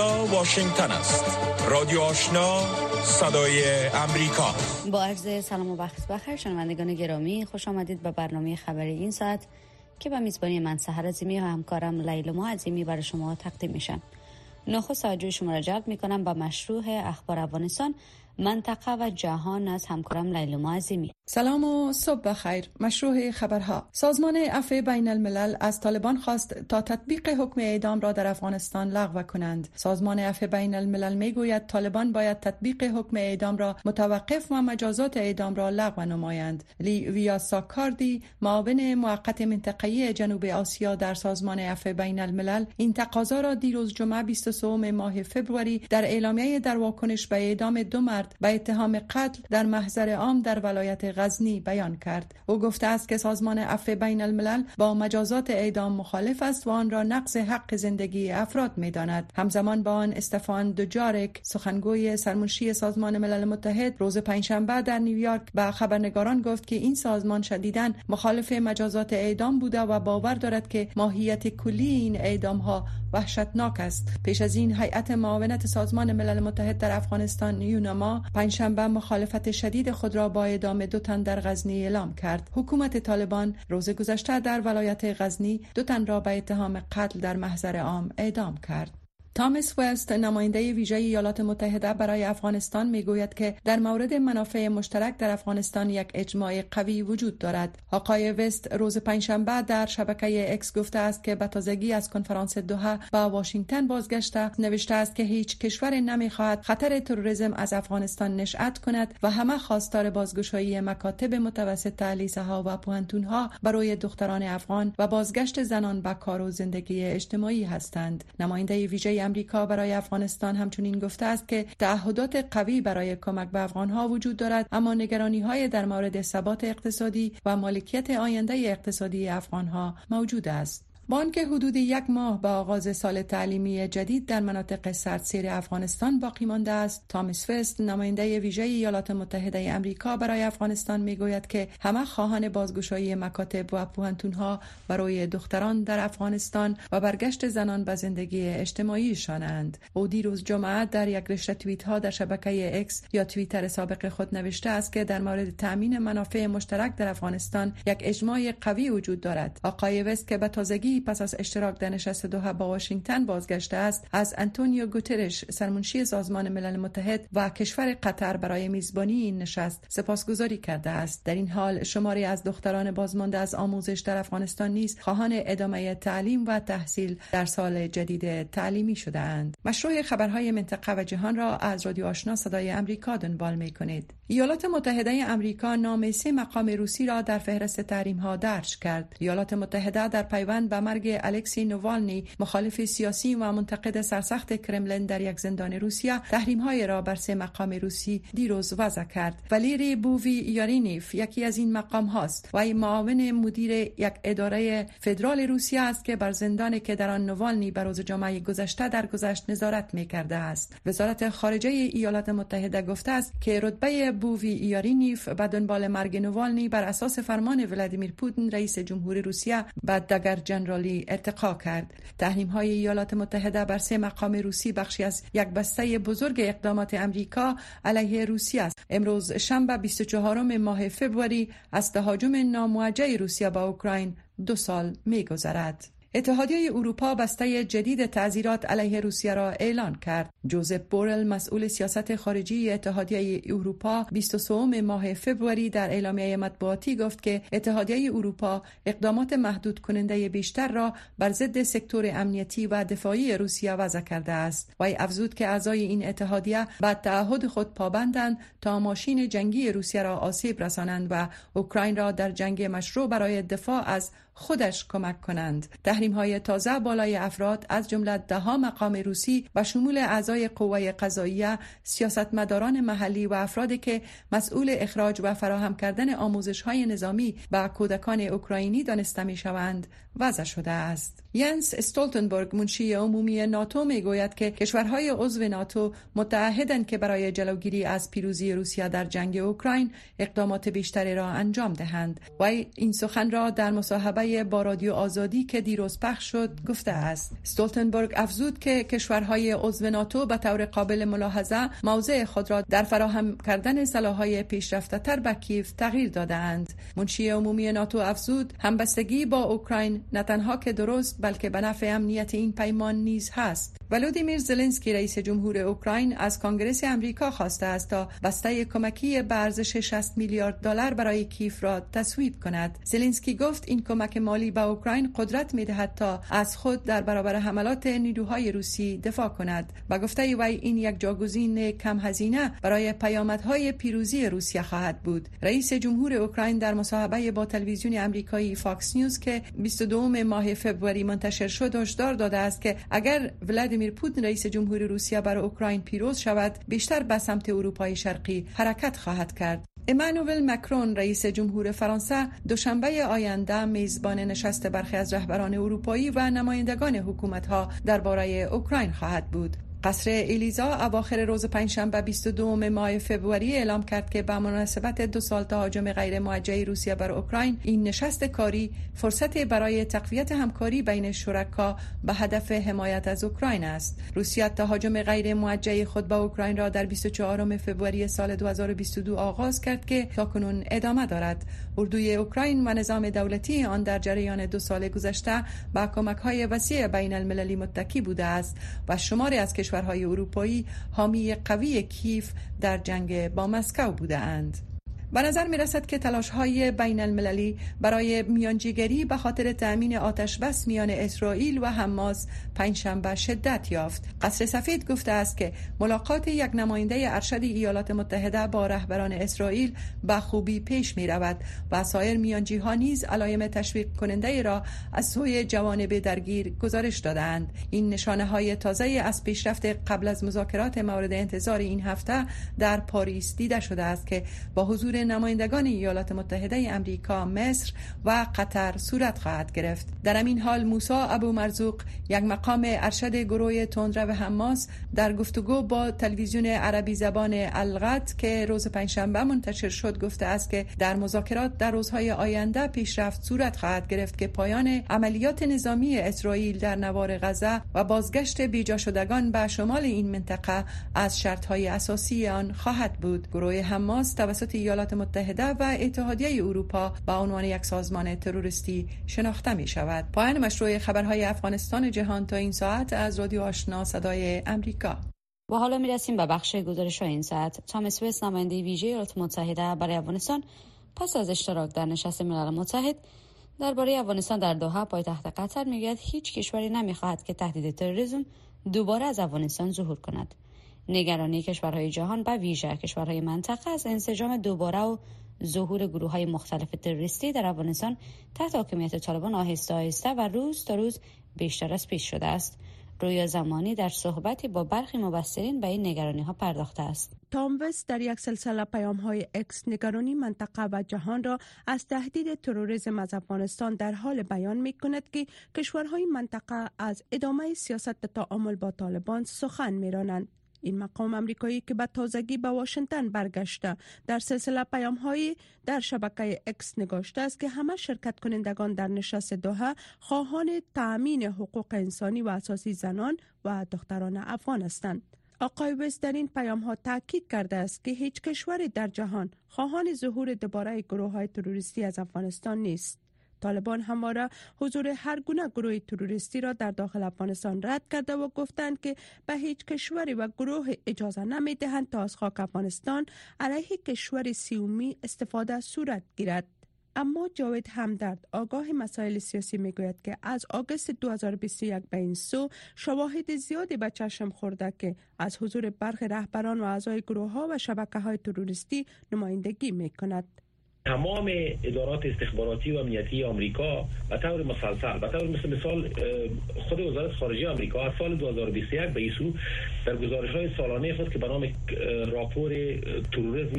واشنگتن است. رادیو آشنا صدای امریکا. با عرض سلام و وقت بخیر شنوندگان گرامی خوش آمدید به برنامه خبری این ساعت که به میزبانی من سهر عظیمی و همکارم لیلما عظیمی برای شما تقدیم میشم. نخست توجه شما را جلب می‌کنم به مشروع اخبار افغانستان منطقه و جهان از همکارم لیلما عظیمی. سلام و صبح بخیر. مشروع خبرها. سازمان عفو بین الملل از طالبان خواست تا تطبیق حکم اعدام را در افغانستان لغو کنند. سازمان عفو بین الملل می گوید طالبان باید تطبیق حکم اعدام را متوقف و مجازات اعدام را لغو نمایند. لی ویا ساکاردی معاون موقت منطقه‌ای جنوب آسیا در سازمان عفو بین الملل این تقاضا را دیروز جمعه 23 ماه فوریه در اعلامیه در واکنش به اعدام دو مرد به اتهام قتل در محضر عام در ولایت غزنی بیان کرد. او گفته است که سازمان عفو بین الملل با مجازات اعدام مخالف است و آن را نقض حق زندگی افراد می داند همزمان با آن استفان دوجارک سخنگوی سرمنشی سازمان ملل متحد روز پنجشنبه در نیویورک به خبرنگاران گفت که این سازمان شدیدا مخالف مجازات اعدام بوده و باور دارد که ماهیت کلی این اعدام ها وحشتناک است. پیش از این هیئت معاونت سازمان ملل متحد در افغانستان یوناما پنجشنبه مخالفت شدید خود را با اعدام دو تن در غزنی اعلام کرد. حکومت طالبان روز گذشته در ولایت غزنی دو تن را به اتهام قتل در محضر عام اعدام کرد. تامس وست نماینده ویژه ایالات متحده برای افغانستان می‌گوید که در مورد منافع مشترک در افغانستان یک اجماع قوی وجود دارد. آقای وست روز پنجشنبه در شبکه اکس گفته است که به تازگی از کنفرانس دوحه به واشنگتن بازگشته نوشته است که هیچ کشور نمی‌خواهد خطر تروریسم از افغانستان نشأت کند و همه خواستار بازگشایی مکاتب متوسط لیسه ها و پوهنتون ها برای دختران افغان و بازگشت زنان به کار و زندگی اجتماعی هستند. نماینده ویژه امریکا برای افغانستان همچنین گفته است که تعهدات قوی برای کمک به افغانها وجود دارد اما نگرانی های در مورد ثبات اقتصادی و مالکیت آینده اقتصادی افغانها موجود است. بانک حدود یک ماه به آغاز سال تعلیمی جدید در مناطق سردسیر افغانستان باقی مانده است. تامس فست نماینده ویژه ایالات متحده امریکا برای افغانستان می‌گوید که همه خواهان بازگشایی مکاتب و پوهنتونها برای دختران در افغانستان و برگشت زنان به زندگی اجتماعی شانند او دیروز جمعه در یک رشته توییت ها در شبکه اکس یا توییتر سابق خود نوشته است که در مورد تامین منافع مشترک در افغانستان یک اجماع قوی وجود دارد. آقای وست که به تازگی پس از اشتراک در نشست دوحه به واشنگتن بازگشته است از انتونیو گوترش سرمنشی سازمان ملل متحد و کشور قطر برای میزبانی این نشست سپاسگزاری کرده است. در این حال شماری از دختران بازمانده از آموزش در افغانستان نیز خواهان ادامه تعلیم و تحصیل در سال جدید تعلیمی شده اند مشروح خبرهای منطقه و جهان را از رادیو آشنا صدای امریکا دنبال می کنید ایالات متحده امریکا نام سه مقام روسی را در فهرست تحریم ها درج کرد. ایالات متحده در پیوند به مرگ الکسی نووالنی مخالف سیاسی و منتقد سرسخت کرملین در یک زندان روسیه تحریم های را بر سه مقام روسی دیروز وضع کرد. ولیری بووی یارینیف یکی از این مقام هاست و ای معاون مدیر یک اداره فدرال روسیه است که بر زندانی که در آن نووالنی بر روز جمعه گذشته در گذشت نظارت می کرده است. وزارت خارجه ایالات متحده گفته است که رتبه بووی یارینیف به دنبال مرگ نووالنی بر اساس فرمان ولادیمیر پوتین رئیس جمهوری روسیه به دگر جنرالی ارتقا کرد. تحریم های ایالات متحده بر سه مقام روسی بخشی از یک بسته بزرگ اقدامات امریکا علیه روسیه است. امروز شنبه 24 ماه فوریه از تهاجم ناموجه روسیه به اوکراین دو سال میگذرد. اتحادیه اروپا بسته جدید تعذیرات علیه روسیه را اعلان کرد. جوزپ بورل مسئول سیاست خارجی اتحادیه اروپا 23 ماه فوریه در اعلامیه مطبوعاتی گفت که اتحادیه اروپا اقدامات محدود کننده بیشتر را بر ضد سکتور امنیتی و دفاعی روسیه وضع کرده است. وی افزود که اعضای این اتحادیه به تعهد خود پابندند تا ماشین جنگی روسیه را آسیب رسانند و اوکراین را در جنگ مشروع برای دفاع از خودش کمک کنند. تحریم های تازه بالای افراد از جمله ده مقام روسی و شمول اعضای قوه قضاییه سیاستمداران محلی و افرادی که مسئول اخراج و فراهم کردن آموزش های نظامی به کودکان اوکراینی دانسته می شوند وضع شده است. ینس استولتنبرگ منشی عمومی ناتو می گوید که کشورهای عضو ناتو متعهدند که برای جلوگیری از پیروزی روسیه در جنگ اوکراین اقدامات بیشتری را انجام دهند و این سخن را در مصاحبه با رادیو آزادی که دیروز پخش شد گفته است. استولتنبرگ افزود که کشورهای عضو ناتو به طور قابل ملاحظه موضع خود را در فراهم کردن سلاحهای پیشرفته تر به کیف تغییر دادند منشی عمومی ناتو افزود همبستگی با اوکراین نه تنها که درست بلکه به نفع امنیت این پیمان نیز هست. ولودیمیر زلنسکی رئیس جمهور اوکراین از کانگرس امریکا خواسته است تا بسته کمکی به ارزش 60 میلیارد دلار برای کیف را تصویب کند. زلنسکی گفت این کمک مالی به اوکراین قدرت می دهد تا از خود در برابر حملات نیروهای روسی دفاع کند. به گفته وی این یک جاگزین کم هزینه برای پیامدهای پیروزی روسیه خواهد بود. رئیس جمهور اوکراین در مصاحبه با تلویزیون امریکایی فاکس نیوز که 22 ماه فوریه منتشر شد هشدار داده است که اگر ولادیمیر پوتین رئیس جمهور روسیه بر اوکراین پیروز شود بیشتر به سمت اروپای شرقی حرکت خواهد کرد امانوئل مکرون رئیس جمهور فرانسه دوشنبه آینده میزبان نشست برخی از رهبران اروپایی و نمایندگان حکومتها درباره اوکراین خواهد بود. قصر الیزا اواخر روز پنجشنبه 22 ماه فوریه اعلام کرد که به مناسبت دو سال تهاجم غیر موجه روسیه بر اوکراین این نشست کاری فرصت برای تقویت همکاری بین شرکا به هدف حمایت از اوکراین است. روسیه تهاجم غیر موجه خود به اوکراین را در 24 فوریه سال 2022 آغاز کرد که تاکنون ادامه دارد. اردوی اوکراین و نظام دولتی آن در جریان دو سال گذشته با کمک های وسیع بین المللی متکی بوده است و شماری از کشورهای اروپایی حامی قوی کیف در جنگ با مسکو بوده اند. به نظر می رسد که تلاش های بین المللی برای میانجیگری به خاطر تأمین آتش بس میان اسرائیل و حماس پنجشنبه شدت یافت. قصر سفید گفته است که ملاقات یک نماینده ارشد ایالات متحده با رهبران اسرائیل به خوبی پیش می رود و سایر میانجی ها نیز علایم تشویق کننده را از سوی جوانب درگیر گزارش دادند. این نشانه های تازه از پیشرفت قبل از مذاکرات مورد انتظار این هفته در پاریس دیده شده است که با حضور نمایندگان ایالات متحده امریکا، مصر و قطر صورت خواهد گرفت. در این حال موسی ابو مرزوق یک مقام ارشد گروه تندرو حماس در گفتگو با تلویزیون عربی زبان الغت که روز پنجشنبه منتشر شد گفته است که در مذاکرات در روزهای آینده پیشرفت صورت خواهد گرفت که پایان عملیات نظامی اسرائیل در نوار غزه و بازگشت بیجا شدگان به شمال این منطقه از شرطهای اساسی آن خواهد بود. گروه حماس توسط ایالات متحده و اتحادیه اروپا به عنوان یک سازمان تروریستی شناخته می شود. پایان مشروع خبرهای افغانستان جهان تا این ساعت از رادیو آشنا صدای امریکا و حالا می رسیم به بخش گزارش این ساعت. تامس ویس نماینده ویژه ایالات متحده برای افغانستان پس از اشتراک در نشست ملل متحد درباره افغانستان در دوحه پایتخت قطر می‌گوید هیچ کشوری نمی‌خواهد که تهدید تروریسم دوباره از افغانستان ظهور کند. نگرانی کشورهای جهان و ویژه کشورهای منطقه از انسجام دوباره و ظهور گروه های مختلف تروریستی در افغانستان تحت حاکمیت طالبان آهسته آهسته و روز تا روز بیشتر از پیش شده است رویا زمانی در صحبتی با برخی مبصرین به این نگرانی ها پرداخته است. تام در یک سلسله پیام های اکس نگرانی منطقه و جهان را از تهدید تروریسم از افغانستان در حال بیان می کند که کشورهای منطقه از ادامه سیاست تعامل با طالبان سخن می رانند. این مقام امریکایی که به تازگی به واشنگتن برگشته در سلسله پیام های در شبکه اکس نگاشته است که همه شرکت کنندگان در نشست دوحه خواهان تأمین حقوق انسانی و اساسی زنان و دختران افغان هستند. آقای وست در این پیام ها تاکید کرده است که هیچ کشوری در جهان خواهان ظهور دوباره گروه های تروریستی از افغانستان نیست. طالبان همواره حضور هر گونه گروه تروریستی را در داخل افغانستان رد کرده و گفتند که به هیچ کشوری و گروه اجازه نمی دهند تا از خاک افغانستان علیه کشور سیومی استفاده صورت گیرد اما جاوید همدرد آگاه مسائل سیاسی می‌گوید که از آگوست 2021 به این سو شواهد زیادی به چشم خورده که از حضور برخی رهبران و اعضای گروه ها و شبکه های تروریستی نمایندگی می کند. تمام ادارات استخباراتی و امنیتی آمریکا به طور مسلسل به طور مثل مثال خود وزارت خارجه آمریکا از سال 2021 به ایسو در گزارش های سالانه خود که به نام راپور تروریسم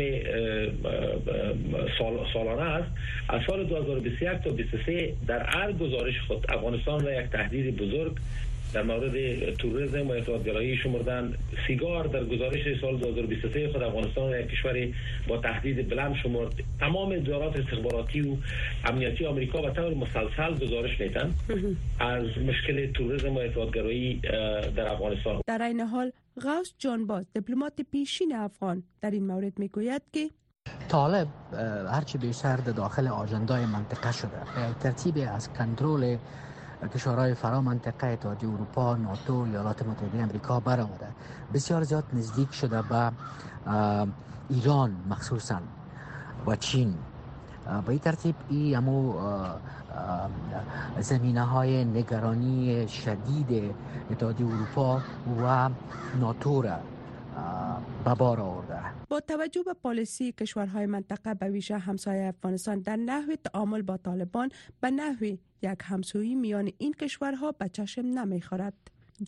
سال سالانه است از سال 2021 تا 23 در هر گزارش خود افغانستان را یک تهدید بزرگ در مورد توریسم و اقتصادگرایی شمردن سیگار در گزارش سال 2023 خود افغانستان یک کشور با تهدید بلند شمرد. تمام ادارات استخباراتی و امنیتی آمریکا و طور مسلسل گزارش میتن از مشکل توریسم و اقتصادگرایی در افغانستان. در این حال غوث جانباز دیپلمات پیشین افغان در این مورد می‌گوید که طالب هرچی بیشتر داخل آجندای منطقه شده ترتیب از کنترل کشورهای فرا منطقه اتحادیه اروپا ناتو ایالات متحده امریکا برآمده. بسیار زیاد نزدیک شده به ایران مخصوصا و چین. به این ترتیب ای امو زمینه های نگرانی شدید اتحادیه اروپا و ناتو را به آورده. با توجه به پالیسی کشورهای منطقه به ویژه همسایه افغانستان در نحو تعامل با طالبان به نحو یک همسویی میان این کشورها به چشم نمی‌خورد.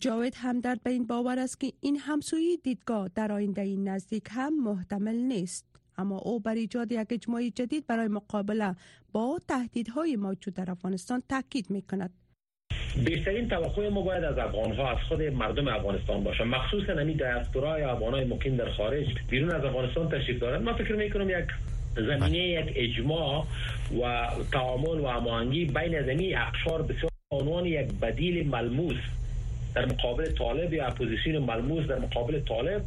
جاوید همدرد به این باور است که این همسویی دیدگاه در آینده این نزدیک هم محتمل نیست. اما او بر ایجاد یک اجماعی جدید برای مقابله با تهدیدهای موجود در افغانستان تاکید می کند بیشترین توقع ما باید از افغان ها از خود مردم افغانستان باشه. مخصوصا نمی دیاسپورا یا افغان های مقیم در خارج. بیرون از افغانستان تشریف دارند ما فکر می کنم یک زمینه یک اجماع و تعامل و هماهنگی بین زمین اقشار بسیار عنوان یک بدیل ملموس در مقابل طالب یا اپوزیسیون ملموس در مقابل طالب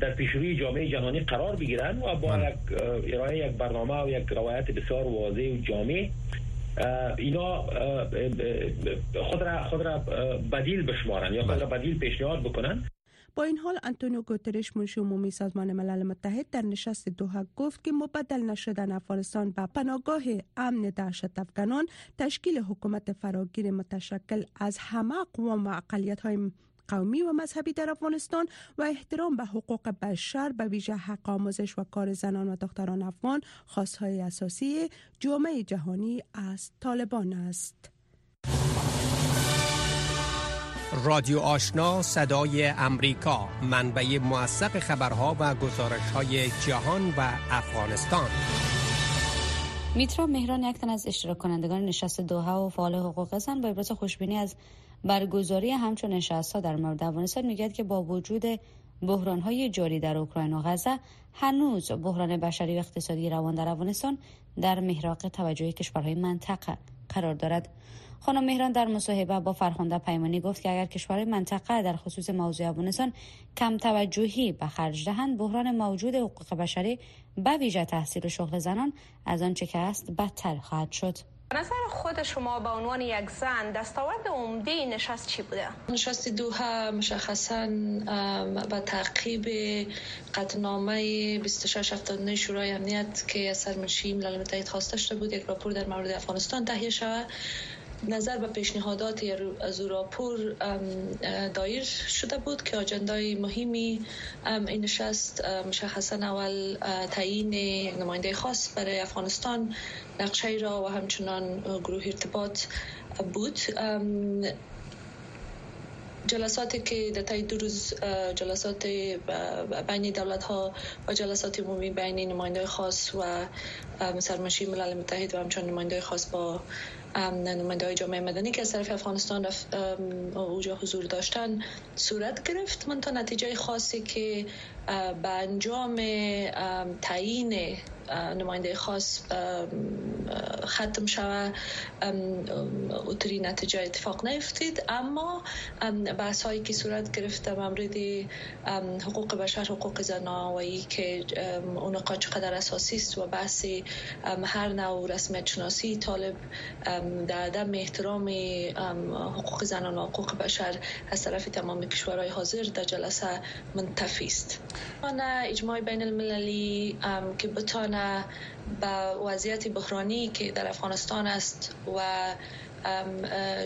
در پیشروی جامعه جهانی قرار بگیرن و با بله. یک ارائه یک برنامه و یک روایت بسیار واضح و جامع اینا خود را خود را بدیل بشمارن یا خود را بله. بدیل پیشنهاد بکنن با این حال انتونیو گوترش منشی عمومی سازمان ملل متحد در نشست دوها گفت که مبدل نشدن افغانستان به پناهگاه امن دهشت افغانان تشکیل حکومت فراگیر متشکل از همه اقوام و اقلیت های قومی و مذهبی در افغانستان و احترام به حقوق بشر به ویژه حق آموزش و کار زنان و دختران افغان خواستهای اساسی جامعه جهانی از طالبان است. رادیو آشنا صدای امریکا منبع موثق خبرها و گزارش های جهان و افغانستان. میترا مهران یک تن از اشتراک کنندگان نشست دوها و فعال حقوق زن با ابراز خوشبینی از برگزاری همچون نشست ها در مورد افغانستان می‌گوید که با وجود بحران های جاری در اوکراین و غزه هنوز بحران بشری و اقتصادی روان در افغانستان در محراق توجه کشورهای منطقه قرار دارد. خانم مهران در مصاحبه با فرخنده پیمانی گفت که اگر کشورهای منطقه در خصوص موضوع افغانستان کم توجهی به خرج دهند بحران موجود حقوق بشری به ویژه تحصیل و شغل زنان از آنچه که است بدتر خواهد شد نظر خود شما به عنوان یک زن دستاورد عمده نشست چی بوده؟ نشست دوها مشخصا با تعقیب قطنامه 2679 شورای امنیت که از سرمنشی ملل متحد خواسته شده بود یک راپور در مورد افغانستان تهیه شود نظر به پیشنهادات از راپور دایر شده بود که آجندای مهمی این نشست مشخصا اول تعیین نماینده خاص برای افغانستان نقشه را و همچنان گروه ارتباط بود. جلساتی که در تای دو روز جلسات بین دولت ها و جلسات عمومی بین نماینده خاص و سرمشی ملل متحد و همچنان نماینده خاص با نماینده های جامعه مدنی که از طرف افغانستان اوجا حضور داشتن صورت گرفت. من تا نتیجه خاصی که به انجام تعیین نماینده خاص ختم شوه. اوتری نتیجه اتفاق نیفتید. اما بحث هایی که صورت گرفته مورد حقوق بشر حقوق زنا و ای که اون چقدر اساسی است و بحث هر نوع رسمیت شناسی طالب در عدم احترام حقوق زنان و حقوق بشر از طرف تمام کشورهای حاضر در جلسه منتفی است. اجماع بین المللی که بتانه به وضعیت بحرانی که در افغانستان است و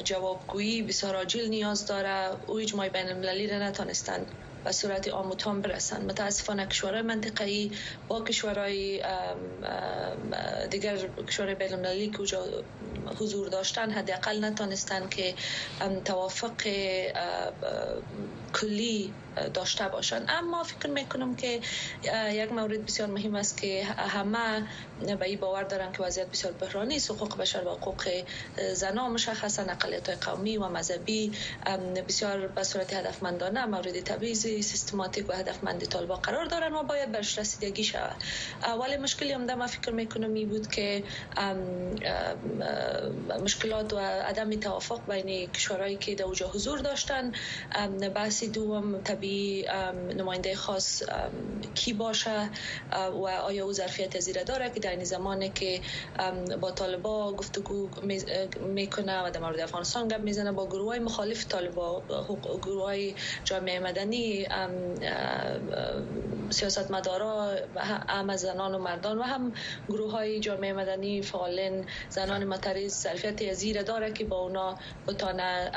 جوابگویی بسیار عاجل نیاز داره او اجماع بین المللی را نتانستند به صورت آموتان برسند متاسفانه کشورهای منطقه‌ای با کشورهای دیگر کشورهای بین المللی که حضور داشتن حداقل نتانستند که توافق کلی داشته باشند اما فکر می‌کنم که یک مورد بسیار مهم است که همه به این باور دارن که وضعیت بسیار بحرانی است. حقوق بشر و حقوق زنان مشخصا اقلیت قومی و مذهبی بسیار به صورت هدفمندانه مورد تبعیض سیستماتیک و هدفمند طالبان قرار دارن و باید برش رسیدگی شود. ولی مشکلی هم ما فکر می‌کنم بود که مشکلات و عدم توافق بین کشورهایی که در حضور داشتن بحث دوم طبیعی نماینده خاص کی باشه و آیا او ظرفیت زیره داره که در این زمانی که با طالبا گفتگو می‌کنه و در مورد افغانستان گپ می‌زنه با گروه های مخالف طالبا گروه های جامعه مدنی سیاست مدارا هم زنان و مردان و هم گروه های جامعه مدنی فعالین زنان معترض ظرفیت زیره داره که با اونا بتانه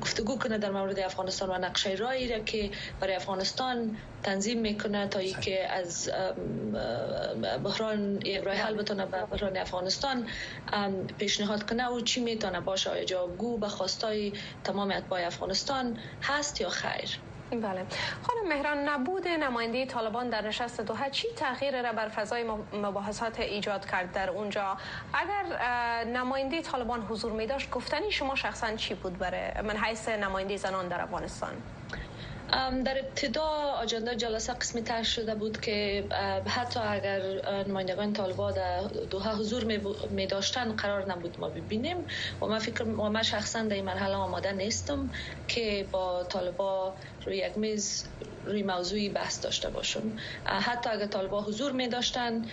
گفتگو کنه در مورد افغانستان و نقشه رایی را که برای افغانستان تنظیم می‌کنه تا ای که از بحران راه حل بتونه به بحران افغانستان پیشنهاد کنه و چی می‌تونه باشه جوابگو به خواستای تمام اتباع افغانستان هست یا خیر. بله. خانم مهران نبود نماینده طالبان در نشست دوحه چی تغییر را بر فضای مباحثات ایجاد کرد در اونجا؟ اگر نماینده طالبان حضور می داشت گفتنی شما شخصا چی بود برای من حیث نماینده زنان در افغانستان؟ در ابتدا آجنده جلسه قسمی تر شده بود که حتی اگر نمایندگان طالبا در دوها حضور می داشتن قرار نبود ما ببینیم. و ما فکر و من شخصا در این مرحله آماده نیستم که با طالبا روی یک میز روی موضوعی بحث داشته باشم. حتی اگر طالبا حضور می داشتن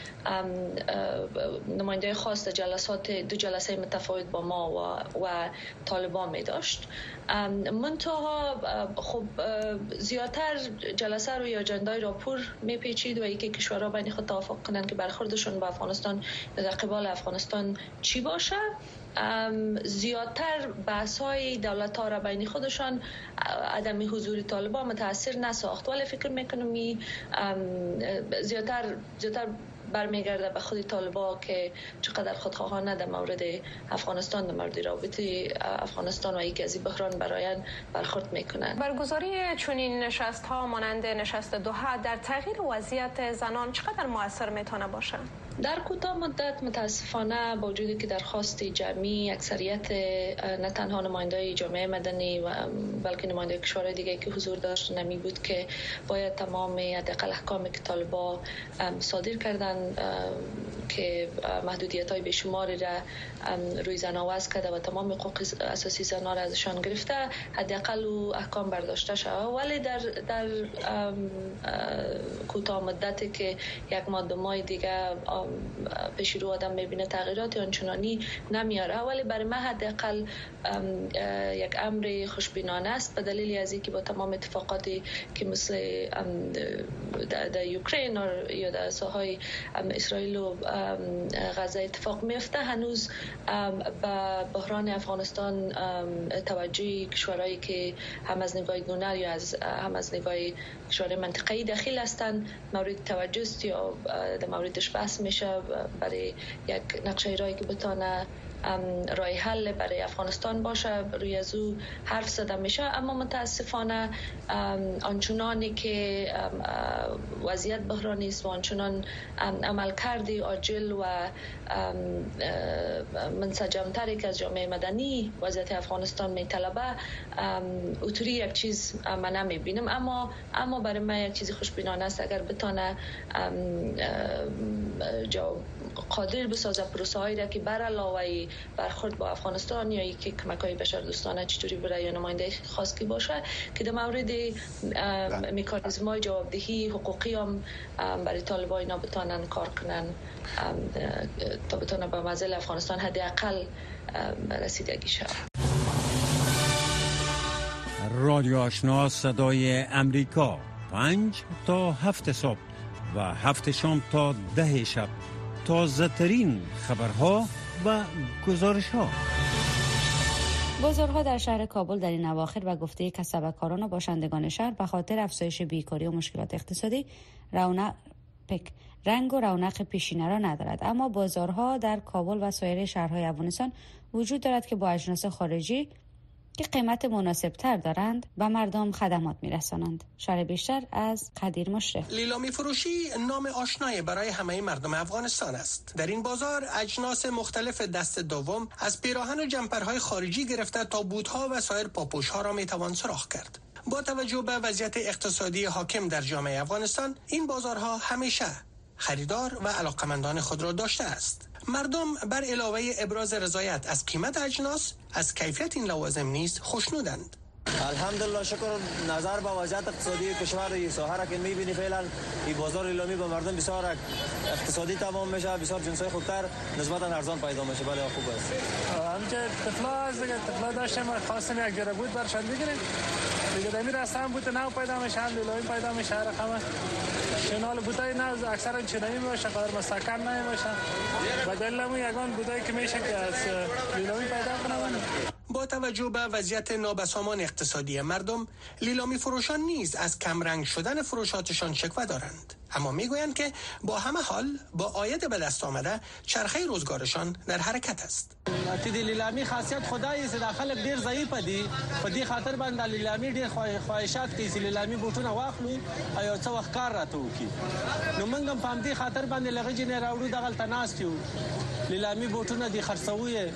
نماینده خاص جلسات دو جلسه متفاوت با ما و, و طالبا می داشت منتها خب زیادتر جلسه روی اجندای راپور میپیچید و یکی کشورها بین خود توافق کنند که برخوردشون با افغانستان در قبال افغانستان چی باشه. زیادتر بحث های دولت ها را بین خودشان عدم حضور طالبان متاثر نساخت. ولی فکر می‌کنم زیادتر زیادتر برمیگرده به خود طالبا که چقدر خودخواهانه در مورد افغانستان در مورد رابطه افغانستان و یکی از بحران برایان برخورد می‌کنند. برگزاری چنین نشست ها مانند نشست دوحه در تغییر وضعیت زنان چقدر موثر می‌تونه باشه؟ در کوتاه مدت متاسفانه با وجودی که درخواست جمعی اکثریت نه تنها نماینده جامعه مدنی و بلکه نماینده کشورهای دیگه که حضور داشت نمی بود که باید تمام حداقل احکامی که طالبا صادر کردن که محدودیت های بیشماری را روی زن آواز کرده و تمام حقوق اساسی زنها را ازشان گرفته حداقل او احکام برداشته شده ولی در در کوتاه مدتی که یک ماه دو ماه دیگه پیش رو آدم می‌بینه تغییرات آنچنانی نمیاره. ولی برای من حداقل یک امر خوشبینانه است. به دلیل از اینکه با تمام اتفاقاتی که مثل در یوکرین یا در ساهای اسرائیل و غزه اتفاق میفته هنوز به بحران افغانستان توجه کشورهایی که هم از نگاه دونر یا از هم از نگاه کشور منطقه‌ای داخل هستند مورد توجه است یا در موردش بحث میشه. برای یک نقشه رایی که بتانه. رای حل برای افغانستان باشه روی از او حرف زده میشه. اما متاسفانه آنچنانی که وضعیت بحرانی است و آنچنان عمل کردی عاجل و منسجمتری که از جامعه مدنی وضعیت افغانستان میطلبه اوتوری یک چیز من نمی بینم اما اما برای من یک چیزی خوشبینانه است. اگر بتانه قادر بسازه پروسه هایی را که بر علاوه برخورد با افغانستان یا یکی کمک های بشر دوستانه چطوری برای نماینده خاص که باشه که در مورد میکانیزم های جوابدهی حقوقی هم برای طالبان اینا بتانن کار کنن تا بتانن به مزل افغانستان حداقل رسیدگی شد رادیو آشنا صدای امریکا. پنج تا هفت صبح و هفت شام تا ده شب. تازه ترین خبرها و گزارش ها بازارها در شهر کابل در این اواخر و گفته کسبکاران و باشندگان شهر به خاطر افزایش بیکاری و مشکلات اقتصادی رونق رنگ و رونق پیشینه را ندارد. اما بازارها در کابل و سایر شهرهای افغانستان وجود دارد که با اجناس خارجی که قیمت مناسب تر دارند و مردم خدمات میرسانند. شرح بیشتر از قدیر مشرف. لیلامی فروشی نام آشنایی برای همه مردم افغانستان است. در این بازار اجناس مختلف دست دوم از پیراهن و جمپرهای خارجی گرفته تا بوتها و سایر پاپوشها را می‌توان سراغ کرد. با توجه به وضعیت اقتصادی حاکم در جامعه افغانستان این بازارها همیشه خریدار و علاقمندان خود را داشته است. مردم بر علاوه ابراز رضایت از قیمت اجناس از کیفیت این لوازم نیز خوشنودند الحمدلله شکر. نظر به وضعیت اقتصادی کشور این ساحه را که می‌بینی فعلا. این بازار ایلامی به مردم بسیار اقتصادی تمام میشه بسیار جنسای خوبتر نسبتا ارزان پیدا میشه. بله خوب است. همچه طفلا از دیگه طفلا داشتیم خواستم یک جره بود برشان بگیریم. دیگه دمی رستم بود نو پیدا میشه هم لیلامی پیدا میشه رقم چنال بودای نه اکثرا چنایی میشه قدر مستقل نمیشه و دلمو یگان بودایی که میشه که از پیدا کنم. با توجه به وضعیت نابسامان اقتصادی مردم لیلامی فروشان نیز از کمرنگ شدن فروشاتشان شکوه دارند. اما می‌گویند که با همه حال با آید به دست آمده چرخه روزگارشان در حرکت است. دی لیلامی خاصیت خدای است داخل ډیر ضعیف دی. په خاطر باندې لیلامی ډیر خواهشات کوي چې لیلامی بوټونه واخلو او څه وخت کار راته وکړي. نو موږ په دې خاطر باندې لغه جن راوړو دغه تناستیو لیلامی بوټونه دی خرڅوي.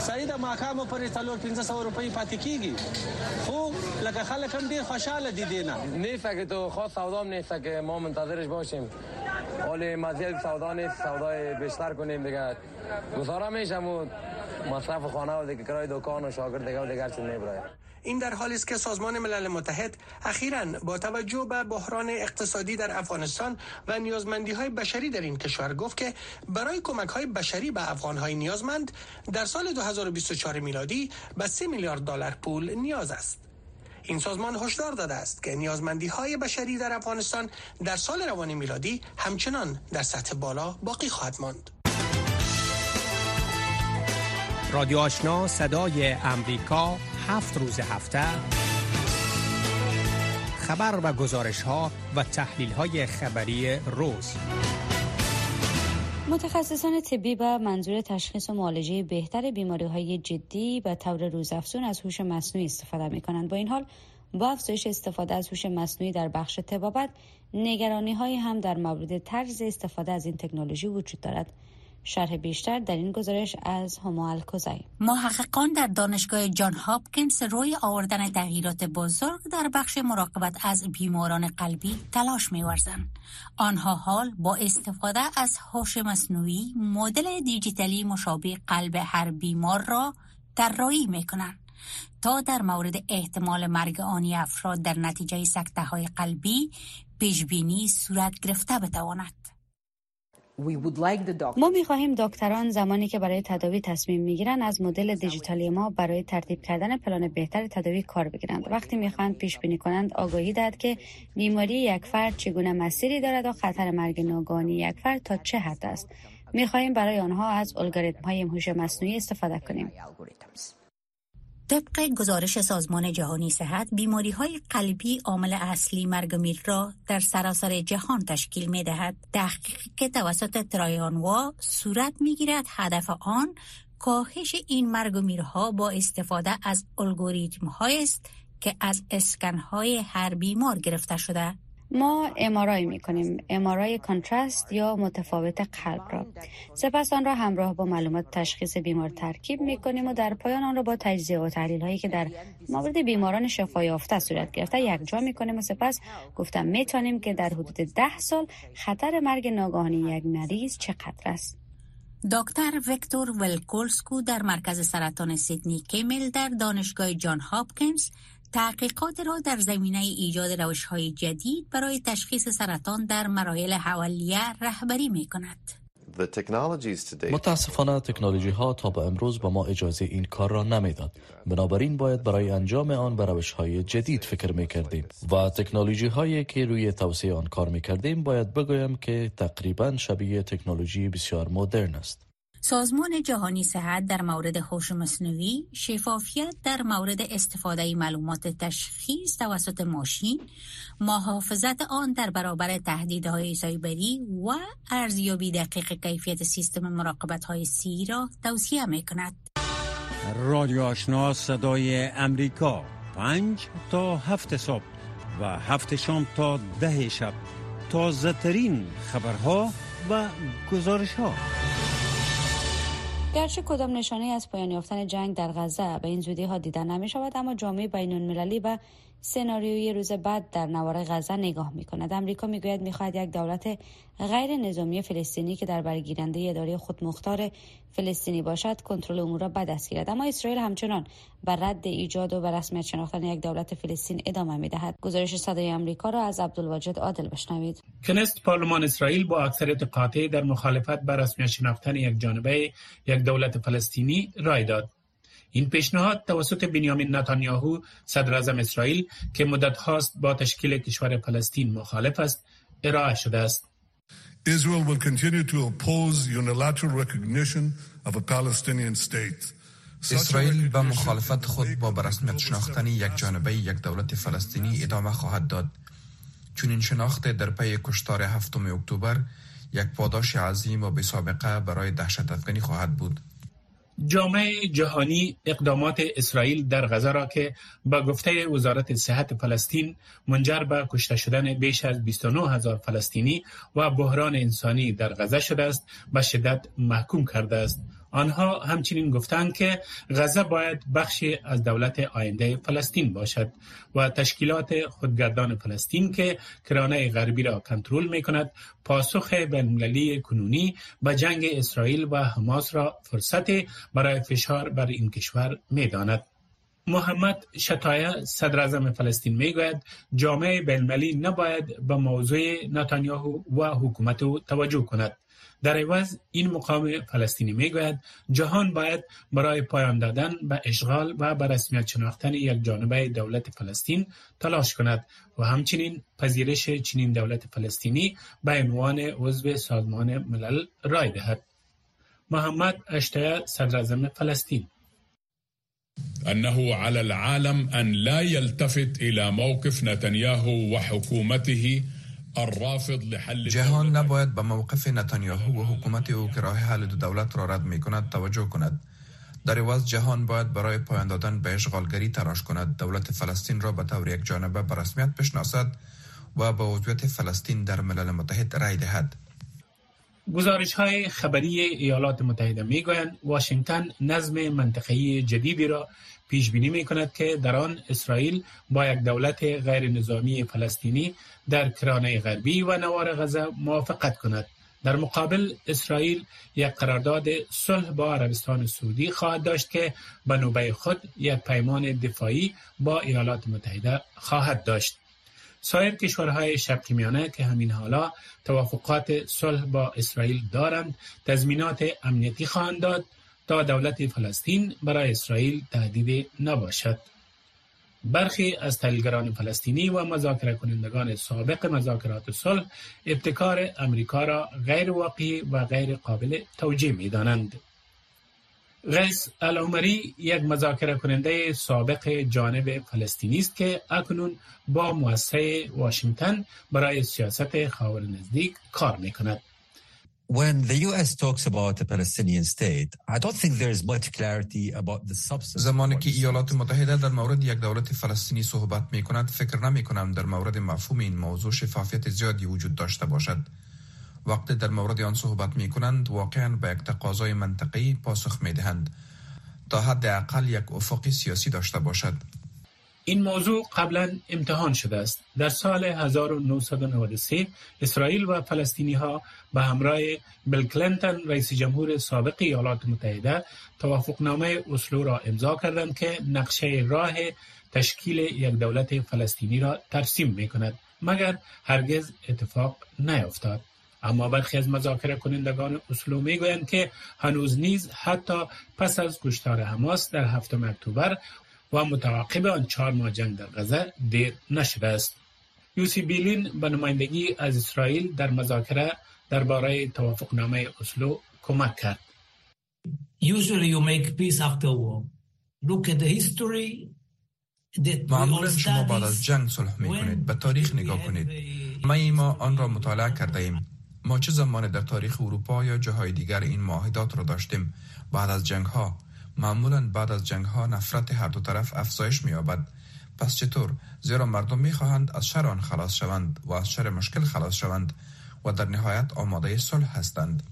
صحیح د ماکامو پرې تلور 1500 روپۍ پاتې کیږي. خو لکه خلک هم ډیر خوشاله دي دینه نیست که تو خاص سودا نیست که ما منتظرش باشیم. حال مزید سودا نیست سودای بیشتر کنیم دیگه. گزاره میشم و مصرف خانه و دیگه کرای دکان و شاگرد دیگه و دیگر چیز نمیبره این در حالی است که سازمان ملل متحد اخیرا با توجه به بحران اقتصادی در افغانستان و نیازمندی های بشری در این کشور گفت که برای کمک های بشری به افغان های نیازمند در سال 2024 میلادی به 3 میلیارد دلار پول نیاز است. این سازمان هشدار داده است که نیازمندی های بشری در افغانستان در سال روان میلادی همچنان در سطح بالا باقی خواهد ماند. رادیو آشنا صدای امریکا هفت روز هفته. خبر و گزارش ها و تحلیل های خبری روز. متخصصان طبی به منظور تشخیص و معالجه بهتر بیماری های جدی به طور روزافزون از هوش مصنوعی استفاده می کنند با این حال با افزایش استفاده از هوش مصنوعی در بخش تبابت نگرانی های هم در مورد طرز استفاده از این تکنولوژی وجود دارد. شرح بیشتر در این گزارش از هما الکوزای محققان در دانشگاه جان هاپکینز روی آوردن تغییرات بزرگ در بخش مراقبت از بیماران قلبی تلاش می‌ورزند. آنها حال با استفاده از هوش مصنوعی مدل دیجیتالی مشابه قلب هر بیمار را طراحی می‌کنند. تا در مورد احتمال مرگ آنی افراد در نتیجه سکته های قلبی پیشبینی صورت گرفته بتواند. ما می خواهیم دکتران زمانی که برای تداوی تصمیم می گیرند از مدل دیجیتالی ما برای ترتیب کردن پلان بهتر تداوی کار بگیرند. وقتی می خواهند پیش بینی کنند آگاهی دهد که بیماری یک فرد چگونه مسیری دارد و خطر مرگ ناگهانی یک فرد تا چه حد است. می خواهیم برای آنها از الگوریتم های هوش مصنوعی استفاده کنیم. طبق گزارش سازمان جهانی صحت بیماری های قلبی عامل اصلی مرگ میر را در سراسر جهان تشکیل می دهد تحقیق که توسط ترایانوا صورت می گیرد هدف آن کاهش این مرگ میرها با استفاده از الگوریتم است که از اسکن های هر بیمار گرفته شده. ما MRI می کنیم MRI contrast یا متفاوت قلب را. سپس آن را همراه با معلومات تشخیص بیمار ترکیب می کنیم و در پایان آن را با تجزیه و تحلیل هایی که در مورد بیماران شفا یافته صورت گرفته یکجا می کنیم و سپس گفته می توانیم که در حدود ده سال خطر مرگ ناگهانی یک مریض چقدر است. دکتر ویکتور ولکولسکو در مرکز سرطان سیدنی کیمل در دانشگاه جان هاپکینز تحقیقات را در زمینه ایجاد روش های جدید برای تشخیص سرطان در مراحل حوالیه رهبری می کند. متاسفانه تکنولوژی ها تا به امروز به ما اجازه این کار را نمی‌داد بنابراین باید برای انجام آن به روش های جدید فکر می کردیم و تکنولوژی هایی که روی توسعه آن کار می کردیم باید بگویم که تقریبا شبیه تکنولوژی بسیار مدرن است سازمان جهانی صحت در مورد هوش مصنوعی شفافیت در مورد استفاده معلومات تشخیص توسط ماشین محافظت آن در برابر تهدیدهای سایبری و ارزیابی دقیق کیفیت سیستم مراقبت های سی را توصیه می کند. رادیو آشنا صدای امریکا پنج تا هفت صبح و هفت شام تا ده شب تازه ترین خبرها و گزارش ها گرچه کدام نشانه از پایان یافتن جنگ در غزه به این زودی ها دیدن نمی شود اما جامعه بین المللی و سناریوی روز بعد در نوار غزه نگاه می کند امریکا می گوید می یک دولت غیر نظامی فلسطینی که در برگیرنده اداره خود مختار فلسطینی باشد کنترل امور را به دست گیرد. اما اسرائیل همچنان بر رد ایجاد و به رسمیت شناختن یک دولت فلسطین ادامه می دهد گزارش صدای آمریکا را از عبدالواجد عادل بشنوید. کنست پارلمان اسرائیل با اکثریت قاطع در مخالفت بر رسمیت شناختن یک جانبه یک دولت فلسطینی رای داد. این پیشنهاد توسط بنیامین نتانیاهو صدر اعظم اسرائیل که مدت هاست با تشکیل کشور فلسطین مخالف است ارائه شده است. Israel will continue to oppose unilateral recognition of a Palestinian state. اسرائیل به مخالفت خود با برسمیت شناختن یک جانبه یک دولت فلسطینی ادامه خواهد داد. چون این شناخت در پی کشتار هفتم اکتبر یک پاداش عظیم و بی سابقه برای دهشت افغانی خواهد بود. جامعه جهانی اقدامات اسرائیل در غزه را که با گفته وزارت صحت فلسطین منجر به کشته شدن بیش از 29 هزار فلسطینی و بحران انسانی در غزه شده است به شدت محکوم کرده است. آنها همچنین گفتند که غزه باید بخشی از دولت آینده فلسطین باشد و تشکیلات خودگردان فلسطین که کرانه غربی را کنترل می کند پاسخ بینالمللی کنونی به جنگ اسرائیل و حماس را فرصت برای فشار بر این کشور می داند. محمد شتایه صدر اعظم فلسطین می گوید جامعه بینالمللی نباید به موضوع نتانیاهو و حکومت توجه کند در عوض این مقام فلسطینی می‌گوید جهان باید برای پایان دادن به اشغال و به رسمیت شناختن یک جانبه دولت فلسطین تلاش کند و همچنین پذیرش چنین دولت فلسطینی به عنوان عضو سازمان ملل رای دهد. محمد اشتیا صدر فلسطین. انه على العالم ان لا يلتفت الى موقف نتنياهو وحكومته جهان نباید به موقف نتانیاهو و حکومت او که راه حل دو دولت را رد می کند توجه کند. در عوض جهان باید برای پایان دادن به اشغالگری تلاش کند. دولت فلسطین را به طور یک جانبه به رسمیت بشناسد و به عضویت فلسطین در ملل متحد رای دهد. گزارش های خبری ایالات متحده می گویند واشنگتن نظم منطقه‌ای جدیدی را پیش بینی می کند که در آن اسرائیل با یک دولت غیر نظامی فلسطینی در کرانه غربی و نوار غزه موافقت کند. در مقابل اسرائیل یک قرارداد صلح با عربستان سعودی خواهد داشت که به نوبه خود یک پیمان دفاعی با ایالات متحده خواهد داشت. سایر کشورهای شرقی میانه که همین حالا توافقات صلح با اسرائیل دارند تضمینات امنیتی خواهند داد تا دولت فلسطین برای اسرائیل تهدید نباشد برخی از تحلیلگران فلسطینی و مذاکره کنندگان سابق مذاکرات صلح ابتکار امریکا را غیر واقعی و غیر قابل توجیه می دانند. غیس العمری یک مذاکره کننده سابق جانب فلسطینی است که اکنون با مؤسسه واشنگتن برای سیاست خاور نزدیک کار می کند. When the US talks about a Palestinian state, I don't think there is much clarity about the substance. زمانی که ایالات متحده در مورد یک دولت فلسطینی صحبت می کند فکر نمی کنم در مورد مفهوم این موضوع شفافیت زیادی وجود داشته باشد وقتی در مورد آن صحبت می کنند واقعا به یک تقاضای منطقی پاسخ می دهند تا حداقل یک افق سیاسی داشته باشد این موضوع قبلا امتحان شده است. در سال 1993 اسرائیل و فلسطینی ها به همراه بل کلینتون رئیس جمهور سابق ایالات متحده توافقنامه اسلو را امضا کردند که نقشه راه تشکیل یک دولت فلسطینی را ترسیم می کند مگر هرگز اتفاق نیفتاد. اما برخی از مذاکره کنندگان اسلو می گویند که هنوز نیز حتی پس از کشتار حماس در هفتم اکتبر و متعاقب آن چهار ماه جنگ در غزه دیر نشده است. یوسی بیلین به نمایندگی از اسرائیل در مذاکره درباره توافقنامه اسلو کمک کرد. Usually you make peace after war. Look at the history معمولا شما بعد از جنگ صلح می کنید به تاریخ نگاه کنید. ما ما آن را مطالعه کرده ایم. ما چه زمان در تاریخ اروپا یا جاهای دیگر این معاهدات را داشتیم؟ بعد از جنگ ها معمولا بعد از جنگ ها نفرت هر دو طرف افزایش می پس چطور؟ زیرا مردم می خواهند از شر آن خلاص شوند و از شر مشکل خلاص شوند و در نهایت آماده صلح هستند.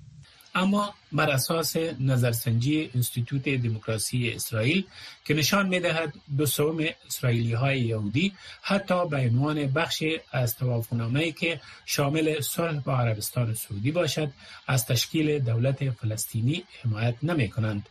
اما بر اساس نظرسنجی انستیتوت دموکراسی اسرائیل که نشان می دهد دو سوم اسرائیلی های یهودی حتی به عنوان بخشی از توافقنامه که شامل صلح با عربستان سعودی باشد از تشکیل دولت فلسطینی حمایت نمی کنند.